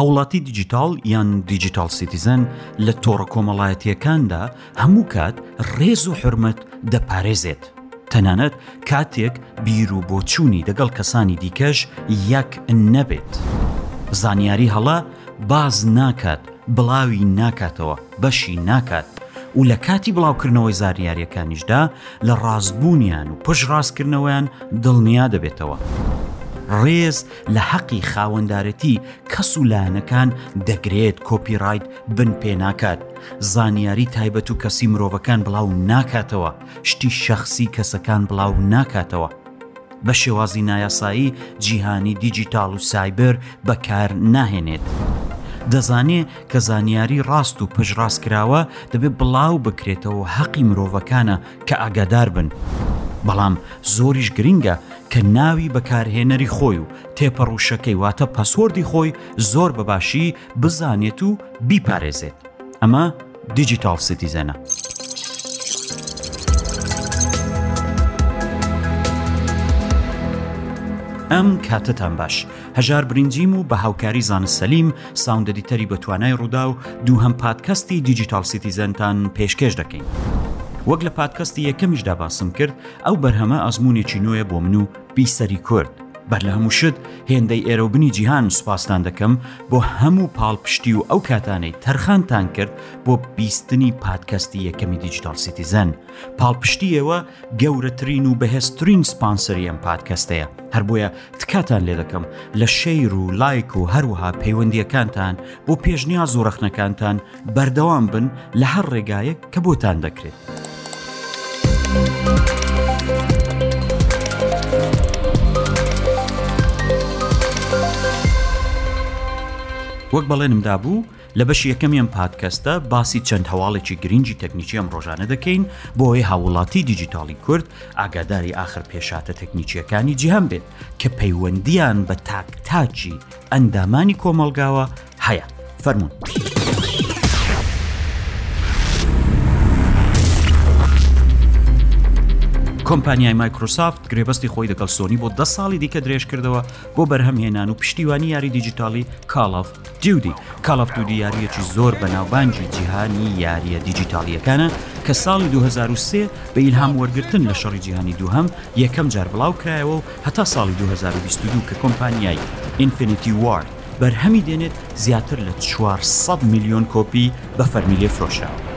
هاوڵاتی دیجیتال یان دیجیتال سیتیزن لە تۆڕە کۆمەڵایەتیەکاندا هەموو کات ڕێز و حرمەت دەپارێزێت تەنانەت کاتێک بیر و بۆچوونی دەگەڵ کەسانی دیکەش یەک نەبێت زانیاری هەڵە باز ناکات بڵاوی ناکاتەوە، بەشی ناکات و لە کاتی بڵاوکردنەوەی زاریاریەکانیشدا لە ڕاستبوونیان و پشتڕاستکردنەوەیان دڵنیا دەبێتەوە. ڕێز لە هەقی خاوەندارێتی کەس و لایەنەکان دەگرێت، کۆپی ڕایت بن پێ ناکات، زانیاری تایبەت و کەسی مرۆڤەکان بڵاو ناکاتەوە، شتی شەخسی کەسەکان بڵاو ناکاتەوە. بە شێوازی نایاسایی جیهانی دیجیتاڵ و سایبر بەکار ناهێنێت. دەزانێ کە زانیاری ڕاست و پژڕاست کراوە دەبێت بڵاو بکرێتەوە هەقی مرۆڤەکانە کە ئاگادار بن. بەڵام زۆریش گرنگە کە ناوی بەکارهێنەری خۆی و تێپەڕوشەکەی واتە پەسۆردی خۆی زۆر بەباشی بزانێت و بیپارێزێت ئەمە دیجیتاڵ سیتیزەنە. ئەم کاتتان باش هەژار برنجیم و بە هاوکاری زانست سەلیم ساوندەدیتەری بە توانای ڕوودا و دووهم پادکەستی دیجیتال سیتیزەنتان پێشکێش دەکەین وەک لە پادکەستی یەکەمیشدا باسم کرد ئەو بەرهەمە ئەزمونێکی نوێ بۆ من و بیسەری کورد بەر لە هەموو شت هێندەی ئێرەوبنی جیهان سوپاستان دەکەم بۆ هەموو پاڵپشتی و ئەو کاتانەی تەرخانتان کرد بۆ بیستنی پادکەستی یەکەمی دیجیتال سیتیزەن پاڵپشتیەوە گەورەترین و بەهێزترین سپانسەری ئەم پادکەستەیە هەر بۆیە تکاتان لێ دەکەم لە شەیر و لایک و هەروها پەیوەندیەکانتان بۆ پێشنیاز و ڕخنەکانتان بەردەوام بن لە هەر ڕێگایەک کە بۆتان دەکرێت. وەک بەڵێنمدا بوو لە بەشی یەکەمیان پادکەستە باسی چەند هەواڵێکی گرنگی تەکنیکی ئەم ڕۆژانە دەکەین بۆی هاوڵاتی دیجیتاڵی کورد ئاگاداری ئاخر پێشاتە تەکنیکیەکانی جیهان بێت کە پەیوەندیان بە تاکتاکی ئەندامانی کۆمەلگاوە هەیە فەرمونون. کۆمپانیای مایکروسافت گرێبەستی خۆی دەگەڵ سۆنی بۆ دە ساڵی دیکە درێژ کردەوە بۆ بەرهەمهێنان و پشتیوانی یاری دیجیتالی کاڵاف دیودی کاڵاف دودی یاریەکی زۆر بە ناوبانجی جیهانی یاریە دیجیتالیەکانە کە ساڵی 2023 بە ئیلهام وەرگتن لە شەڕی جیهانی دووهم یەکەم جار بڵاو کرایەوە و هەتا ساڵی 2022 کە کۆمپانیای ئینفینیتی وارد بەرهەمی دێنێت زیاتر لە چوار سەد ملیۆن کۆپی بە فەرمی لێ فرۆشراوە.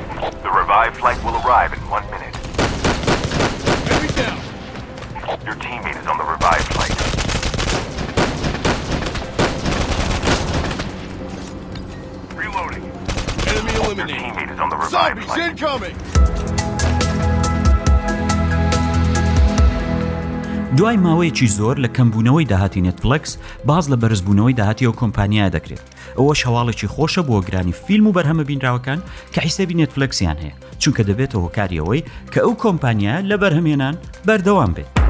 دوای ماوەیەکی زۆر لە کەمبوونەوەی داهاتی نێتفڵێکس باس لە بەرزبوونەوەی داهاتی ئەو کۆمپانیایە دەکرێت ئەوەش هەواڵێکی خۆشە بۆ گرانی فیلم و بەرهەمە بینراوەکان کە حیسەبی نێتفلکسیان هەیە چونکە دەبێتە هۆکاریەوەی کە ئەو کۆمپانیا لە بەرهەمێنان بەردەوام بێت.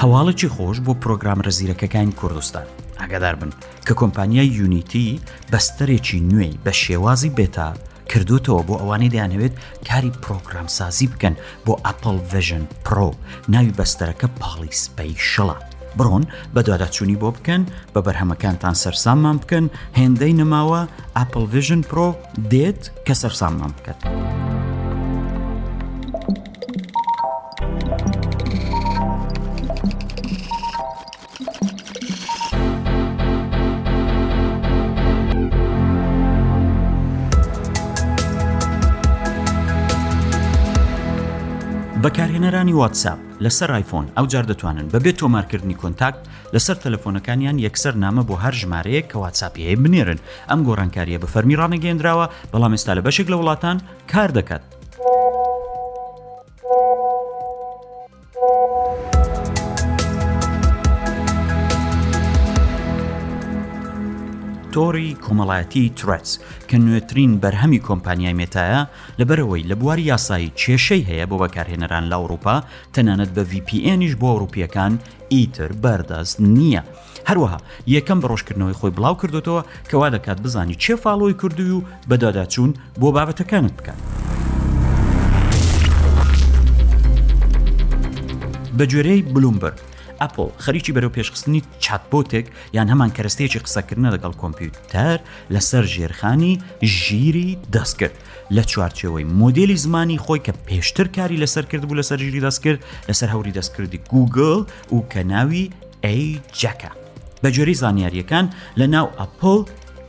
هەواڵێکی خۆش بۆ پرۆگرام رەزیرەکەکانی کوردستان ئاگادار بن کە کۆمپانیای یونیتی بەستەرێکی نوێی بە شێوازی بێتا کردوتەوە بۆ ئەوانەی دەیانەوێت کاری پرۆگرامسازی بکەن بۆ ئەپل ڤژن پرۆ ناوی بەستەرەکە پاڵی سپەی شڵە بڕۆن بە دواداچوونی بۆ بکەن بە بەرهەمەکانتان سەرساممان بکەن هێندەی نەماوە ئەپل ڤژن پرۆ دێت کە سەرساممان بکەن. بەکارهێنەرانی واتساپ لەسەر آیفۆن ئەو جار دەتوانن بەبێ تۆمارکردنی کۆنتاکت لەسەر تەلەفۆنەکانیان یەکسەر نامە بۆ هەر ژمارەیە کە واتساپیەیە بنێرن ئەم گۆڕانکاریە بە فەرمی ڕانەگەێنراوە بەڵام ئێستا لە بەشێک لە وڵاتان کار دەکات. تۆڕی کۆمەڵایەتی ترس کە نوێترین بەرهەمی کۆمپانیای مێتایە لەبەرەوەی لە بواری یاسایی کێشەی هەیە بۆ بەکارهێنەران لە ئەوروپا تەنانەت بە VPNیش بۆ ئەوروپیەکان ئیتر بەردەست نییە. هەروەها یەکەم بەڕۆژکردنەوەی خۆی بڵاو کردوتەوە کە وا دەکات بزانی چێ فاڵۆی کردووی و بەداداچوون بۆ بابەتەکانت بکات. بەگوێرەی بلومبەرگ ئەپۆل خەریکی بەرەو پێشخستنی چاتبۆتێک یان هەمان کەرەستەیەکی قسەکردنە لەگەڵ کۆمپیوتەر لەسەر ژێرخانی ژیری دەستکرد لە چوارچەوەی مۆدلی زمانی خۆی کە پێشتر کاری لەسەر کرد بوو لەسەر ژیری دەستکرد لەسەر هەوری دەستکردی گوگل و کە ناوی ئەی جەکە بە جۆری زانیاریەکان لە ناو ئەپل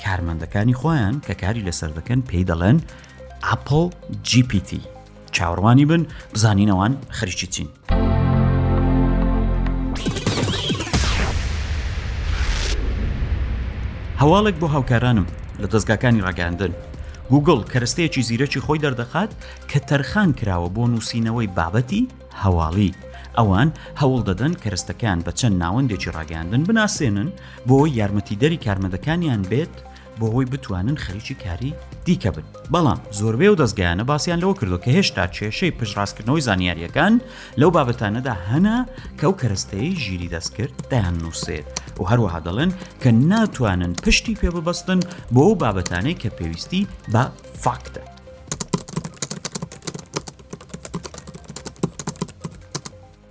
کارمەندەکانی خۆیان کە کاری لەسەر دەکەن پێی دەڵێن ئەپل GPT چاوەڕوانی بن بزانینەوان خەریکی چین. هەواڵێک بۆ هاوکارانم لە دەستگاکانی ڕگەاندن گوگل کەرستەیەکی زیرەکی خۆی دەردەخات کە تەرخان کراوە بۆ نووسینەوەی بابەتی هەواڵی، ئەوان هەوڵ دەدەن کەرستەکەیان بە چەند ناوەندێکی ڕاگەیاندن بناسێنن بۆ ئەوەی یارمەتیدەری کارمەندەکانیان بێت بۆ ئەوەی بتوانن خەریکی کاری دیکە بن بەڵام زۆربەی و دەستگایانە باسییان لەوە کردو کە هێشتا کێشەی پشڕاستکردنەوەی زانیاریەکان لەو بابەتانەدا هەنا کە و کەرەستەی ژیری دەستکرد دایان نووسێت و هەروەها دەڵێن کە ناتوانن پشتی پێ ببەستن بۆ بابەتانەی کە پێویستی بە فاکتە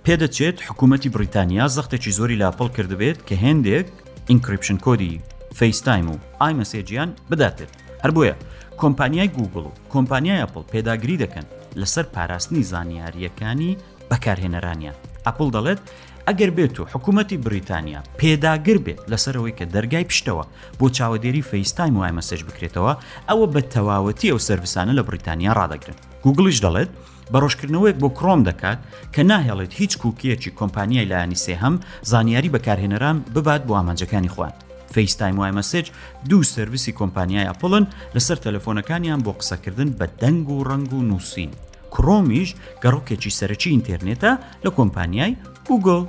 پێدەچێت حکومەتی بڕیتانیا زەختێکی زۆری لافڵ کردبێت کە هێندێک ئینکریپشن کۆدی فەیستایم و ئای مەسێجیان بداتێت هەر بۆیە کۆمپانیای گوگڵ و کۆمپانیای ئەپڵ پێداگری دەکەن لەسەر پاراستنی زانیارییەکانی بەکارهێنەرانیان ئەپڵ دەڵێت ئەگەر بێت و حکوومەتی بریتانیا پێداگر بێت لەسەرەوەی کە دەرگای پشتەوە بۆ چاوەدێری فەیستایم وای مەسەج بکرێتەوە ئەوە بە تەواوەتی ئەو سەرڤسانە لە بریتانیا ڕدەگرن گووگڵیش دەڵێت بە ڕۆژکردنەوەیەک بۆ کرۆم دەکات کە ناهێڵێت هیچ کوکیەکی کۆمپانیای لایەنی سێهەم زانیاری بەکارهێنەران ببات بۆ ئامانجەکانی خوان فەیس تایم وای مەسج دوو سرویسی کۆمپانیای ئەپلن لەسەر تەلەفۆنەکانیان بۆ قسەکردن بە دەنگ و ڕنگ و نووسین کرۆمیش گەڕکێکی سەرەکی ئینتەرنێتە لە کۆمپانیای گوگل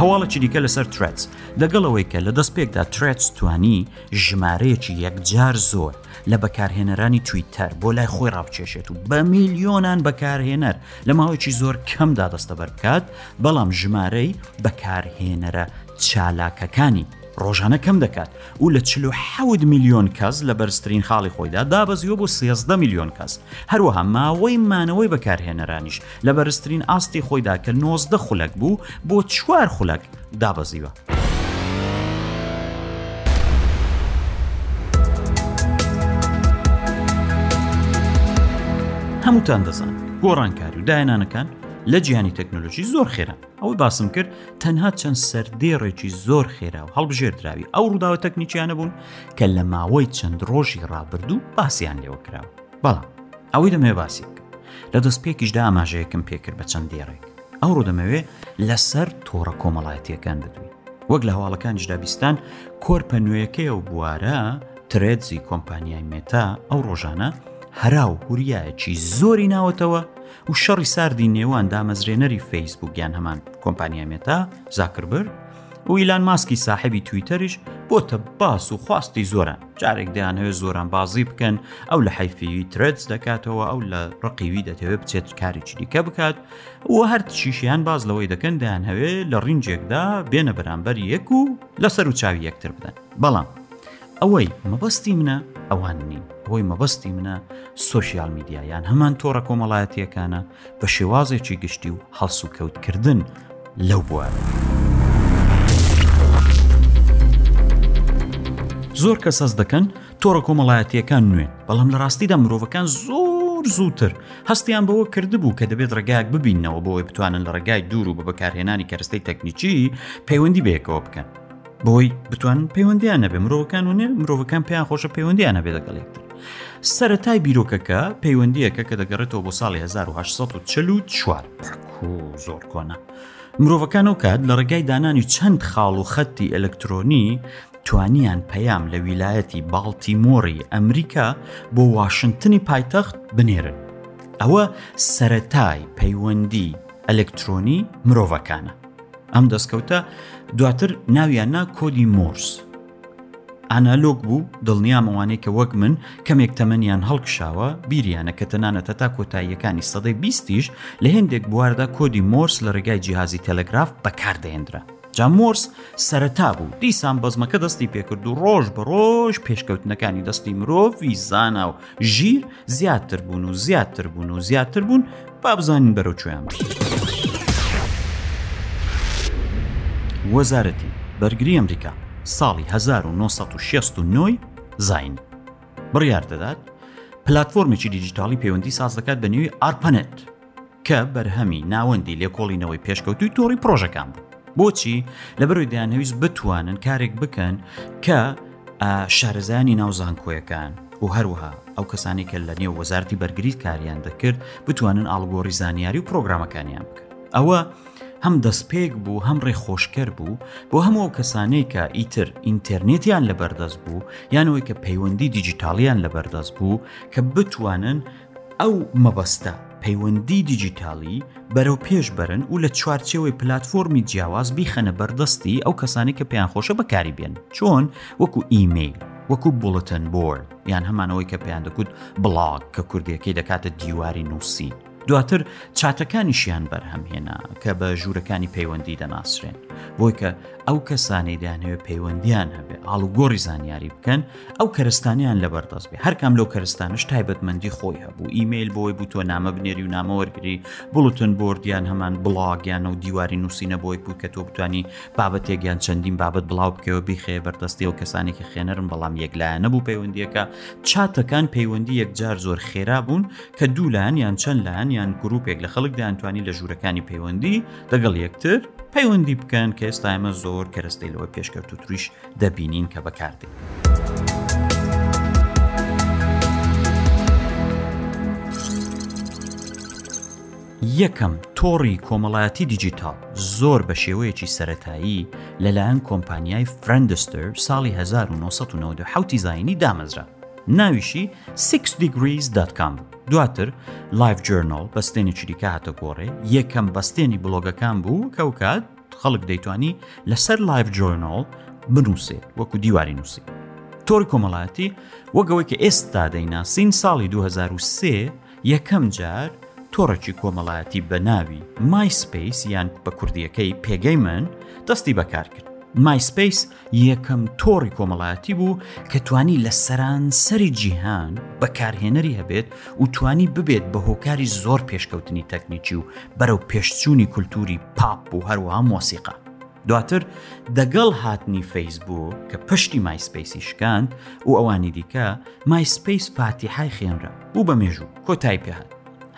هەواڵەکی دیکە لەسەر ترس لەگەڵەوەی کە لە دەست پێکدا ترس توانی ژمارەیەکی یەکجار زۆر لە بەکارهێنەرانی تویتەر بۆ لای خۆی ڕاپچێشێت و بە میلیۆنان بەکارهێنەر لە ماوەیەکی زۆر کەمدا دەستەبەر بکات بەڵام ژمارەی بەکارهێنەرە چالاکەکانی ڕۆژانە کەم دەکات و لە چل و حەوت ملیۆن کەس لە بەرزترین خاڵی خۆیدا دابەزیوە بۆ سێزدە ملیۆن کەس، هەروەها ماوەی مانەوەی بەکارهێنەرانیش لە بەرزترین ئاستی خۆیدا کە نۆزدە خولەک بوو بۆ چوار خولەک دابەزیوە. هەمووتان دەزانن گۆڕانکاری و داهێنانەکان لە جیهانی تەکنۆلۆژی زۆر خێران، ئەوەی باسم کرد تەنها چەند سەردێڕێکی زۆر خێرا و هەڵبژێردراوی ئەو ڕووداوە تەکنیکیانە بوون کە لە ماوەی چەند ڕۆژی ڕابردوو باسییان لێوە کراوە بەڵام ئەوەی دەمەوێ باسی بکە لە دەست پێکیشدا ئاماژەیەکم پێکرد بە چەند دێڕێک ئەو ڕوو دەمەوێ لەسەر تۆڕە کۆمەڵایەتیەکان بدوین وەک لە هەواڵەکانیشدا بیستان کۆرپە نوێیەکەی و بوارە ترێدزی کۆمپانیای مێتا ئەو ڕۆژانە هەرا و هوریایەکی زۆری ناوەتەوە و شەڕی ساردی نێوان دامەزرێنەری فەیسبوک یان هەمان کۆمپانیا مێتا زاکربرد و ئیلان ماسکی ساحبی تویتەریش بۆتە باس و خواستی زۆران جارێک دەیانەوێت زۆران بازی بکەن ئەو لە حیفیوی ترێتس دەکاتەوە ئەو لە ڕقیوی دەتەوێت بچێت کاری چریکە بکات و هەر چیشیان باز لەوەی دەکەن دەیان هەوێ لە ڕینجێکدا بێنە بەرامبەر یەک و لەسەر و چاوی یەکتر بدەن بەڵام ئەوەی مەبەستی منە ئەوان نین ئەوەی مەبەستی منە سوۆسیال میدیایان هەمان تۆڕە کۆمەڵایەتیەکانە بە شێوازێکی گشتی و هەڵس و کەوتکردن لەو بوارە. زۆر کە سەز دەکەن تۆڕە کۆمەڵایەتیەکان نوێن بەڵام لە ڕاستیدا مرۆڤەکان زۆر زووتر هەستیان بەوە کردبوو کە دەبێت ڕێگایك ببینەوە بۆی بتوانن لە ڕێگای دوور و بە بەکارهێنانی کەرستەی تەکنیکی پەیوەندی بەیەکەوە بکەن بۆی بتوانن پەیوەندیان نەبێ مرۆڤەکان و نێ مرۆڤەکان پێیان خۆشە پەیوەندیان نەبێ لەگەڵ یەکتر سەرەتای بیرۆکەکە پەیوەندیەکە کە دەگەڕێتەوە بۆ ساڵی 1940 زۆر کۆنە مرۆڤەکان و کات لە ڕێگای دانانی چەند خاڵ و خەتی ئەلکترۆنی توانیان پەیام لە ویلایەتی باڵتیمۆری ئەمریکا بۆ واشنگتنی پایتەخت بنێرن ئەوە سەتای پەیوەندی ئەلکترۆنی مرۆڤەکانە ئەم دەستکەوتە دواتر ناویان نا کۆدی مۆرس ئانالۆگ بوو دڵنیامەوانەی کە وەک من کەمێک تەمەنیان هەڵکشاوە بیریانە کە تەنانەتە تا کۆتاییەکانی سەدەی بیستیش لە هێندێک بواردا کۆدی مۆرس لە ڕێگای جیهازی تەلەگراف بەکاردەێنرا جا مۆرس سەرەتا بوو دیسان بەزمەکە دەستی پێکرد و ڕۆژ بە ڕۆژ پێشکەوتنەکانی دەستی مرۆڤ ویزانا و ژیر زیاتر بوون و زیاتر بوون و زیاتر بوون با بزانین بەرەو کوێیان وەزارەتی بەرگری ئەمریکا ساڵی 1969 زین بڕیار دەدات پلتفۆرمێکی دیجیتالی پەیوەندی ساز دەکات بە نێوی ئارپەنێت کە بەرهەمی ناوەندی لێکۆڵینەوەی پێشکەوتوی تۆڕی پرۆژەکان بوو بۆچی لەبەرەوەی دەیانەویست بتوانن کارێک بکەن کە شارەزانی ناو زانکۆیەکان و هەروەها ئەو کەسانی کە لە نێو وەزارتی بەرگری کاریان دەکرد بتوانن ئاڵگۆری زانیاری و پرۆگرامەکانیان بکەن ئەوە هەم دەستپێک بوو هەم ڕێخۆشکەر بوو بۆ هەموو کەسانەی کە ئیتر ئینتەرنێتیان لەبەردەست بوو یانەوەی کە پەیوەندی دیجیتاالیان لەبەردەست بوو کە بتوانن ئەو مەبەستە پەیوەندی دیجیتاڵی بەرەو پێش بەرن و لە چوارچێوەی پلتفۆرمی جیاواز بیخەنە بەردەستی ئەو کەسانی کە پێیان خۆشە بەکاری بێن چۆن وەکو ئیمەیل وەکو بڵتن بۆر یان هەمانەوەی کە پێیان دەکوت بڵاگ کە کوردیەکەی دەکاتە دیواری نووسین دواتر چاتەکانیشیان بەرهەمهێنا کە بە ژوورەکانی پەیوەندی دەناسرێن بۆی کە ئەو کەسانی دانەوێت پەیوەندیان هەبێ ئاڵوگۆڕی زانیاری بکەن ئەو کەرستانیان لەبەر دەست بێ هەرکام لەو کەرستانش تایبەتمەندی خۆی هەبوو ئیممەیل بۆی بوو تۆ نامە بنێری و نامە وەرگری بڵتن بردیان هەمان بڵاگیان و دیواری نووسینە بۆی بوو کە تۆ بتانی بابەتێکیان چەندین بابەت بڵاو بکەوە بیخێ بەردەستی و کەسانێکی خێنەرم بەڵام یەکلایە نەبوو پەیوەندیەکە چاتەکان پەیوەندی یەکجار زۆر خێرا بوون کە دوولایەن یان چەند لایەن یان گروپێک لە خەڵک دەیانتوانی لە ژوورەکانی پەیوەندی دەگەڵ یەکتر پەیوەندی بکەن کە ئێستا ئەمە زۆر کەرەستەی لەوە پێشکەوت و تریش دەبینین کە بەکاردێت. یەکەم، تۆڕی کۆمەڵایەتی دیجیتاڵ زۆر بە شێوەیەکی سەتایی لەلایەن کۆمپانیای فرەندستر ساڵی 1990 زایانی دامەزرا ناویشی 6 دیگریز داتکام دواتر لایف جرنۆل بەستێنێکی دیکە هاتە گۆڕێ یەکەم بەستێنی بلۆگەکان بوو کەوکات خەڵک دەیتوانی لەسەر لایڤ جۆرنۆڵ بنووسێت وەکو دیواری نووسی تۆری کۆمەڵایەتی وەگەوەی کە ئێستا دەیناسین ساڵی 2023 یەکەم جار تۆڕێکی کۆمەڵایەتی بە ناوی مایسپیس یان بە کوردیەکەی پێگەی من دەستی بەکار کرد مایسپیس یەکەم تۆڕی کۆمەڵایەتی بوو کە توانی لە سەرانسەری جیهان بەکارهێنەری هەبێت و توانی ببێت بە هۆکاری زۆر پێشکەوتنی تەکنیکی و بەرەو پێشچوونی کولتوری پاپ و هەروەها مۆسیقا دواتر دەگەڵ هاتنی فەیسبوو کە پشتی مایسپیسی شکاند و ئەوانی دیکە مایسپیس فاتیحای خێنرا بوو بە مێژوو کۆتای پێهات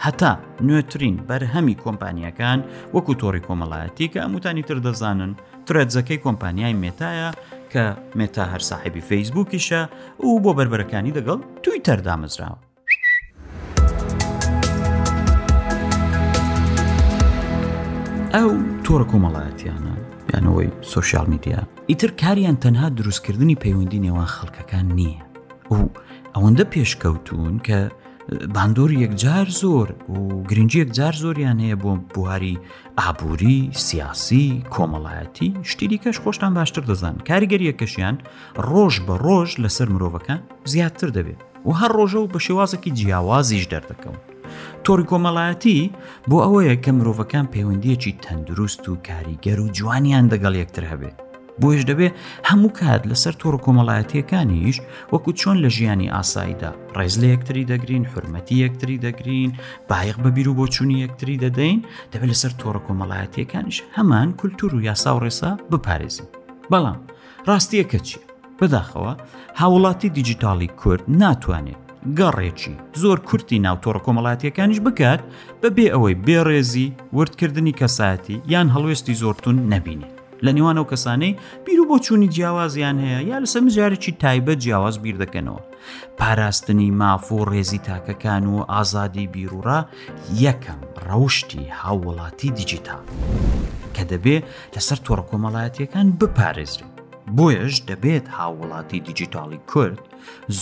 هەتا نوێترین بەرهەمی کۆمپانیەکان وەکو تۆڕی کۆمەڵایەتی کە ئەموتانی تر دەزانن ترێدزەکەی کۆمپانیای مێتایە کە مێتا هەر ساحبی فەیسبووکیشە و بۆ بەربەرەکانی دەگەڵ توی تەردامەزراوە ئەو تۆڕە کۆمەڵایەتیانە یانەوەی سوسیال میدیا ئیتر کاریان تەنها دروستکردنی پەیوەندی نێوان خەڵکەکان نییە و ئەوەندە پێشکەوتون کە باندۆر یەکجار زۆر و گرنگی یەکجار زۆریان هەیە بۆ بواری ئابووری سیاسی کۆمەڵایەتی شتیری کەش خۆشتان باشتر دەزان کاریگەریەکەشیان ڕۆژ بە ڕۆژ لەسەر مرۆڤەکان زیاتر دەبێت و هەر ڕۆژە و بە شێوازێکی جیاوازیش دەردەکەون تۆری کۆمەڵایەتی بۆ ئەوەیە کە مرۆڤەکان پەیوەندیەکی تەندروست و کاریگەر و جوانیان دەگەڵ یەکتر هەبێت بۆیش دەبێ هەموو کات لەسەر تۆڕ کۆمەڵایەتیەکانیش وەکو چۆن لە ژیانی ئاساییدا ڕێز لە یەکتری دەگرین حرمەتی یەکتری دەگرین بایەق بە بیر و بۆچوونی یەکتری دەدەین دەبێت لەسەر تۆڕە کۆمەڵایەتیەکانیش هەمان کولتور و یاسا و ڕێسا بپارێزین بەڵام ڕاستیەکە چی بەداخەوە هاوڵاتی دیجیتاڵی کورد ناتوانێت گەڕێکی زۆر کورتی ناوتۆڕە کۆمەڵاتیەکانیش بکات بەبێ ئەوەی بێڕێزی وردکردنی کەسایەتی یان هەڵوێستی زۆرتون نەبینێت لە نێوان ئەو کەسانەی بیر و بۆچوونی جیاوازیان هەیە یا لەسەر مجارێکی تایبەت جیاواز بیر دەکەنەوە پاراستنی ماف و ڕێزی تاکەکان و ئازادی بیرورا یەکەم ڕەوشی هاووڵاتی دیجیتال کە دەبێ لەسەر تۆڕە کۆمەڵایەتیەکان بپارێزرێت بۆیەش دەبێت هاووڵاتی دیجیتاڵی کورد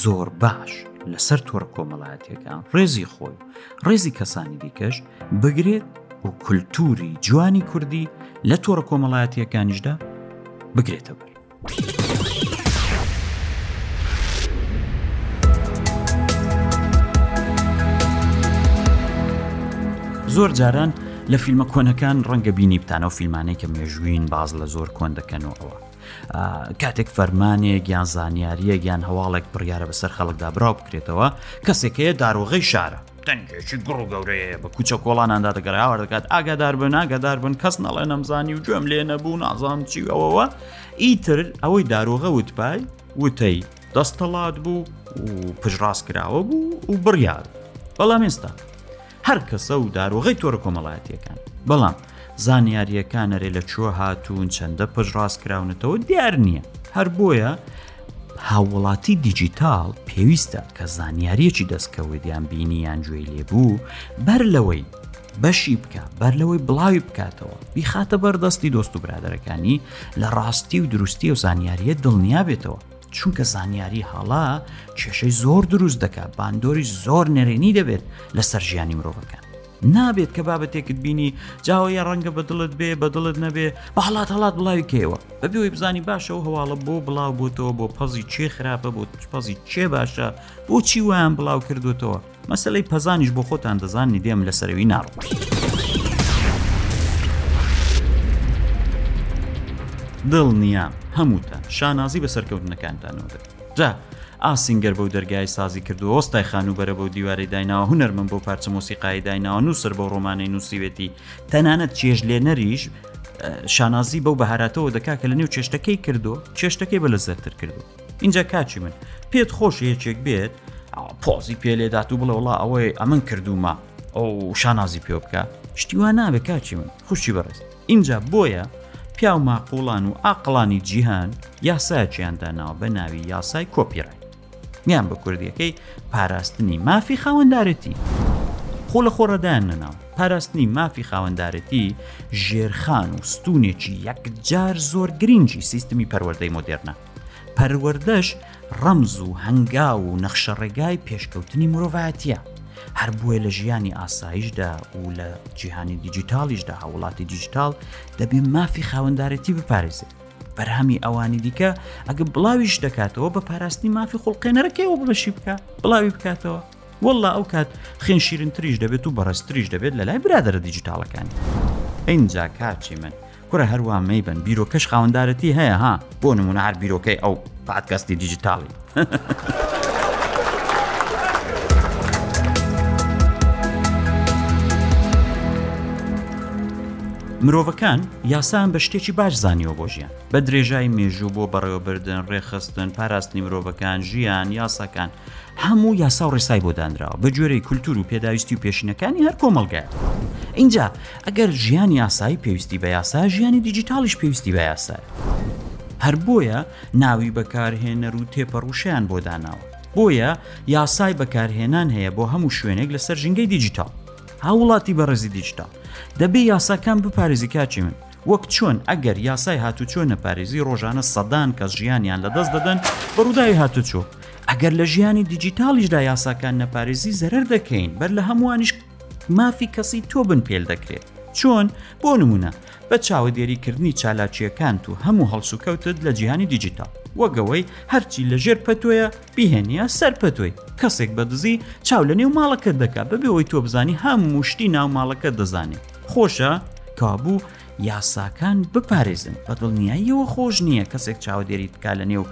زۆر باش لەسەر تۆڕە کۆمەڵایەتیەکان ڕێزی خۆی ڕێزی کەسانی دیکەش بگرێت و کولتوری جوانی کوردی لە تۆڕە کۆمەڵایەتیەکانیشدا بگرێتە بەر. زۆر جاران لە فیلمە کۆنەکان ڕەنگە بینی بتانە و فیلمانەی کە مێژوین باز لە زۆر کۆن دەکەن و ئەوە کاتێک فەرمانێک یان زانیاریە یان هەواڵێک بڕیاە بەسەر خەڵکدا براو بکرێتەوە کەسێکەیە داروغی شارە دەنگێکی گوڕ و گەورەیە بە کوچە کۆڵاناندا دەگەڕ هاوار دەکات ئاگادار بن ئاگادار بن کەس نەڵێ نەمزانی و گوێم لێ نەبوو نازان چی ئەوەوە ئیتر ئەوەی دارۆغە وتپای وتەی دەستەڵات بوو و پژڕاست کراوە بوو و بڕیار بەڵام ئێستا هەر کەسە و دارۆغی تۆرە کۆمەڵایەتیەکان بەڵام زانیاریەکان ئەرێ لە کوێ هاتوون چەندە پشڕاست کراونەتەوە دیار نییە هەر بۆیە هاوڵاتی دیجیتال پێویستە کە زانیاریەکی دەستکەوت یان بینی یان گوێی لێبوو بەر لەوەی بەشی بکە بەر لەوەی بڵاوی بکاتەوە بیخاتە بەردەستی دۆست و برادەرەکانی لە ڕاستی و دروستی و زانیاریە دڵنیا بێتەوە چونکە زانیاری هەڵا کێشەی زۆر دروست دەکات باندۆری زۆر نەرێنی دەبێت لەسەر ژیانی مرۆڤەکان نابێت کە بابەتێکت بینی جاوەیە ڕەنگە بە دڵت بێ بە دڵت نەبێ بەڵات هەڵات بڵاوی کەیەوە بەبیەوەی بزانی باشە و هەواڵە بۆ بڵاو بۆتەوە بۆ پەزی چێ خراپە بۆ پەزی چێ باشە بۆچی ویان بڵاو کردوتەوە مەسلەی پەزانیش بۆ خۆتان دەزانانی دێم لە سەروی ناڕۆ. دڵنیام هەمووتان شانازی بە سەرکەوتنەکانتانەوە دەکەن جا ئاسینگەر بەو دەرگایەی سازی کردووە، وەستای خانوو بەرە بەو دیوارەی دایناوە، هونەرمەند بەو پارچە مۆسیقایەی دایناوە، نووسەر بەو ڕۆمانەی نووسیوێتی، تەنانەت چێژلێنەریش شانازی بەو بەهاراتەوە دەکا کە لە نێو چێشتەکەی کردو چێشتەکەی بە لەزەتر کردو اینجا کاچی من پێت خۆش یەکێک بێت پۆزی پێ لێدات و بڵێ وڵا ئەوەی ئەمن کردومە ئەو شانازی پێ بکە شتیوان نابێ کاچی من خوشی بەڕێز ئینجا بۆیە پیاو ماقوڵان و ئاقلانی جیهان یاساکیان داناوە بە ناوی یاسای کۆپیڕای نیان بە کوردیەکەی پاراستنی مافی خاوەندارەتی خۆ لە خۆڕەدایان نەناو پاراستنی مافی خاوەندارەتی ژێرخان و ستونێکی یەکجار زۆر گرنگی سیستمی پەروەردەی مۆدررنە پەروەردەش ڕەمز و هەنگاو و نەخشەڕێگای پێشکەوتنی مرۆڤایەتیە هەر بووە لە ژیانی ئاساییشدا و لە جیهانی دیجیتالیشدا هاوڵاتی دیجیتال دەبێ مافی خاوەندارەتی بپارێزێت بەرهەمی ئەوانی دیکە ئەگە بڵاویش دەکاتەوە بە پاراستنی مافی خوڵقێنەرەکەیەوە بەشی بکە بڵاوی بکاتەوە والله ئەو کات خێن شیرنتریش دەبێت و بەڕستریش دەبێت لە لای برادرە دیجیتالەکانی ئەینجا کاچی من کورە هەروا مەیبەن بیرۆکەش خاوەندارەتی هەیە ها بۆ نمونە هەر بیرۆکەی ئەو پادکەستی دیجیتاڵی. مرۆڤەکان یاسان بە شتێکی باش زانیەوە بۆ ژیان بە درێژای مێژوو بۆ بەڕێوەبردن ڕێخستن پاراستنی مرۆڤەکان ژیان یاساکان هەموو یاسا و ڕێسای بۆ دانراوە بە جۆرەی کولتور و پێداویستی و پێشینەکانی هەر کۆمەلگای اینجا ئەگەر ژیان یاسایی پێویستی بە یاسا ژیانی دیجیتاڵیش پێویستی بە یاسایە هەر بۆیە ناوی بەکارهێنەر و تێپەڕوشیان بۆ داناوە بۆیە یاسای بەکارهێنان هەیە بۆ هەموو شوێنێک لەسەر ژنگەی دیجیتاڵ هاوڵاتی بەڕێزی دیجیتاڵ دەبێ یاساکان بپارێزی کاچی من وەک چۆن ئەگەر یاسای هاتوچۆ نەپارێزی ڕۆژانە سەدان کەس ژیانیان لەدەست دەدەن بە ڕووداوی هاتوچۆ ئەگەر لە ژیانی دیجیتاڵیشدا یاساکان نەپارێزی زەرەر دەکەین بەر لە هەمووانیش مافی کەسی تۆ بنپێل دەکرێت چۆن بۆ نمونە بە چاوەدێریکردنی چالاکیەکانت و هەموو هەڵسوکەوتت لە جیهانی دیجیتال وەگەوەی هەرچی لە ژێر پەتۆیە بیهێنە سەر پەتۆی کەسێک بە دزی چاو لە نێو ماڵەکە دەکات بەبێەوەی تۆ بزانی هەموو شتی ناو ماڵەکە دەزانێت خۆشە کابوو یاساکان بپارێزن بە دڵنیاییەوە خۆش نییە کەسێک چاودێری بک لە نێو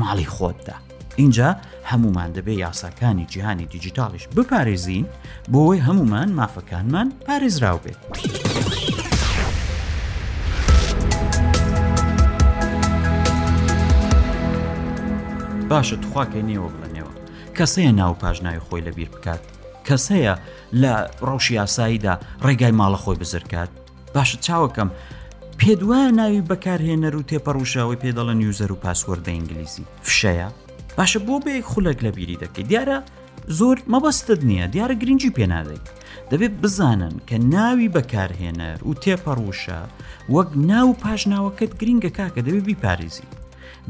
ماڵی خۆتدا ئینجا هەمومان دەبێ یاساکانی جیهانی دیجیتاڵیش بپارێزین بۆی هەمومان مافەکانمان پارێزراو بێت. باشە تخواکەی نێوە بڵێ کەسەیە ناو پاژناوی خۆی لەبیر بکات کەسەیە لە ڕەوشی یاساییدا ڕێگای ماڵە خۆی بزرکات باشە چاوەکەم پێت وایە ناوی بەکارهێنەر و تێپەڕوشاوی پێ دەڵە نیوزەر و پاسوەرد بە ئینگلیزی فشەیە باشە بۆ بەیەک خولەک لە بیری دەکەیت دیارە زۆر مەبەستت نییە دیارە گرنگی پێنادەیت دەبێت بزانن کە ناوی بەکارهێنەر و تێپەڕوشە وەک ناو پاشناوەکەت گرنگە کاکە دەبێت بیپارێزی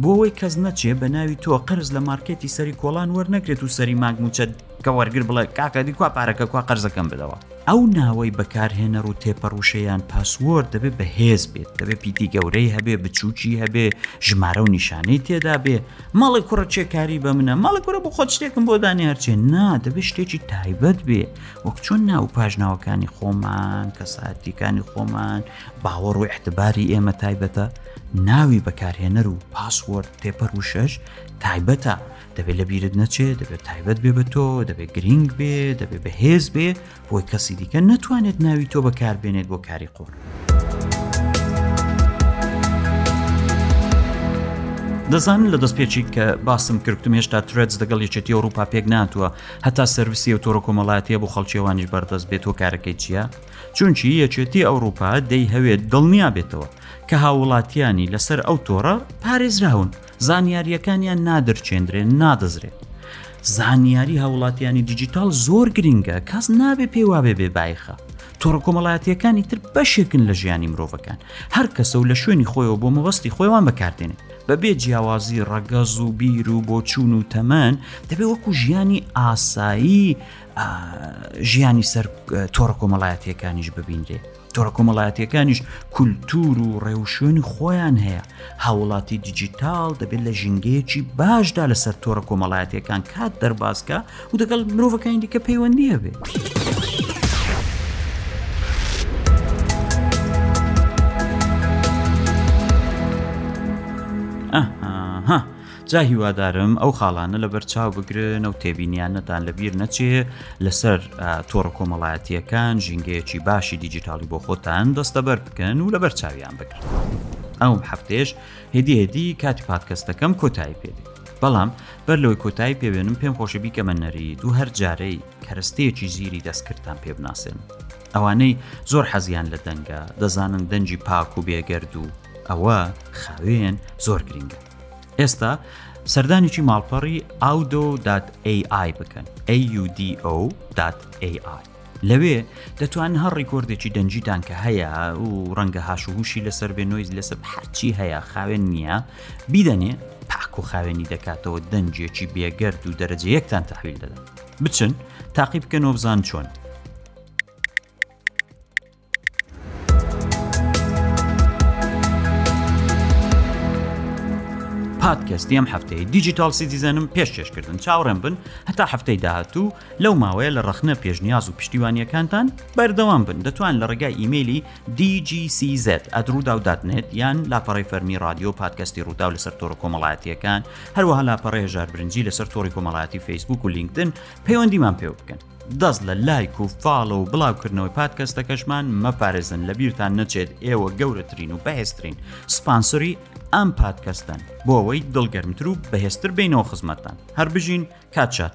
بۆ ئەوەی کەس نەچێ بە ناوی تۆ قەرز لە مارکێتی سەری کۆڵان وەرنەگرێت و سەری مانگ موچە کە وەرگر بڵێ کاکەدی کوا پارەکە کوا قەرزەکەم بدەوە ئەو ناوەی بەکارهێنەر و تێپەڕوشە یان پاسوۆر دەبێت بە هێز بێت دەبێت پیتی گەورەی هەبێ بچووکی هەبێ ژمارە و نیشانەی تێدا بێ مەڵی کوڕە چێکاری بە منە مەڵی کوڕە بۆ خۆت شتێکم بۆ دانیارچێ نا دەبێت شتێکی تایبەت بێ وەک چۆن ناو پاشناوەکانی خۆمان کە ساتیکانی خۆمان باوەڕ و ئیعتباری ئێمە تایبەتە، ناوی بەکارهێنەر و پاسوۆرد تێپەر و شەش تایبەتە، دەبێت لە بیرت نەچێت دەبێت تایبەت بێ بە تۆ دەبێت گرنگ بێ دەبێت بەهێز بێ بۆی کەسی دیکە نەتوانێت ناوی تۆ بەکاربێنێت بۆ کاری قۆر. دەزان لە دەست پێچی کە باسم کردتم هێشتا ترێز دەگەڵ یەچێتی ئەوروپا پێک ناتوە هەتا سرویسی و تۆرە کۆمەڵاتیە بۆ خەڵکیێوانیش بەردەست بێت و کارەکەی چییە؟ چونکی یەکێتی ئەوروپا دەیهەوێت دڵنیا بێتەوە کە هاوڵاتیانی لەسەر ئەو تۆڕە پارێزراون زانیاریەکانیان نادرچێندرێن نادەزرێت زانیاری هاوڵاتیانی دیجیتال زۆر گرنگە کەس نابێ پێواێ بێ بایخە تۆڕە کۆمەڵایەتیەکانی تر بەشێکن لە ژیانی مرۆڤەکان هەر کەسە و لە شوێنی خۆیەوە بۆ مەبەستی خۆیان بەکارتێنێت بەبێ جیاوازی ڕەگەز و بیر و بۆچوون و تەمەەن دەبێ وەکو ژیانی ئاسایی ژیانی سەر تۆڕە کۆمەڵایەتیەکانیش ببینرێ تۆڕە کۆمەڵایەتیەکانیش کولتور و ڕێوشوێنی خۆیان هەیە هاوڵاتی دیجیتال دەبێت لە ژینگەیەکی باشدا لەسەر تۆڕە کۆمەڵایەتیەکان کات دەربازکە و دەگەڵ مرۆڤەکانی دیکە پەیوەندی هەبێت. جا هیوادارم ئەو خاڵانە لەبەر چاو بگرن و تێبینیانەتان لەبیر نەچێ لەسەر تۆڕە کۆمەڵایەتیەکان ژینگەیەکی باشی دیجیتاڵی بۆ خۆتان دەستەبەر بکەن و لەبەر چاویان بگرن ئەوم هەفتێش هدی هدی کاتی پادکەستەکەم کۆتایی پێدێ بەڵام بەر لەوەی کۆتایی پێوێنم پێم خۆشە بیکەمە نەری دوو هەر جارەی کەرستەیەکی زیری دەستکردتان پێ بناسێن ئەوانەی زۆر حەزیان لە دەنگە دەزانن دەنجی پاک و بێگەرد و ئەوە خاوێن زۆر گرنگە ئێستا سەردانێکی ماڵپەڕی ئاودۆ دات AI بکەن AUDO دات AI لەوێ دەتوان هەر ڕیکۆردێکی دەنجیتان کە هەیە و ڕەنگە هاش و هوشی لەسەر بێ نۆیز لەسەر هەرچی هەیە خاوێن نییە بیدەنێ پاک و خاوێنی دەکاتەوە دەنجێکی بێگەرد و دەرەجە یەکتان تحویل دەدەن بچن تاقی بکەنەوە بزان چۆن پادکەستی ئەم هەفتەی دیجیتال سیتیزەنم پێشکێشکردن چاوڕێن بن هەتا هەفتەی داهاتوو لەو ماوەیە لە ڕخنە پێشنیاز و پشتیوانیەکانتان بەردەوام بن دەتوان لە ڕێگای ئیممەلی DGCZ ئەدرودا و داتنێت یان لاپەڕی فەرمی رادیۆ پادکەستی ڕوودا و لەسەر تۆڕە کۆمەڵایەتیەکان هەروەها لاپەڕێ ژار برنجی لەسەر تۆڕی کۆمەڵایەتی فەیسبوک و لینکدن پەیوەندیمان پێ بکەن دەست لە لایک و فاڵۆ و بڵاو کردنەوەی پادکەستەکەشمان مەپارێزن لە بیرتان نەچێت ئێوە گەورەترین و بەهێزترین سپانسری ئەم پادکەستن بۆ ئەوەی دڵگەرمتر و بەهێزتر بینەوە خزمەتتان هەر بژین کاتشات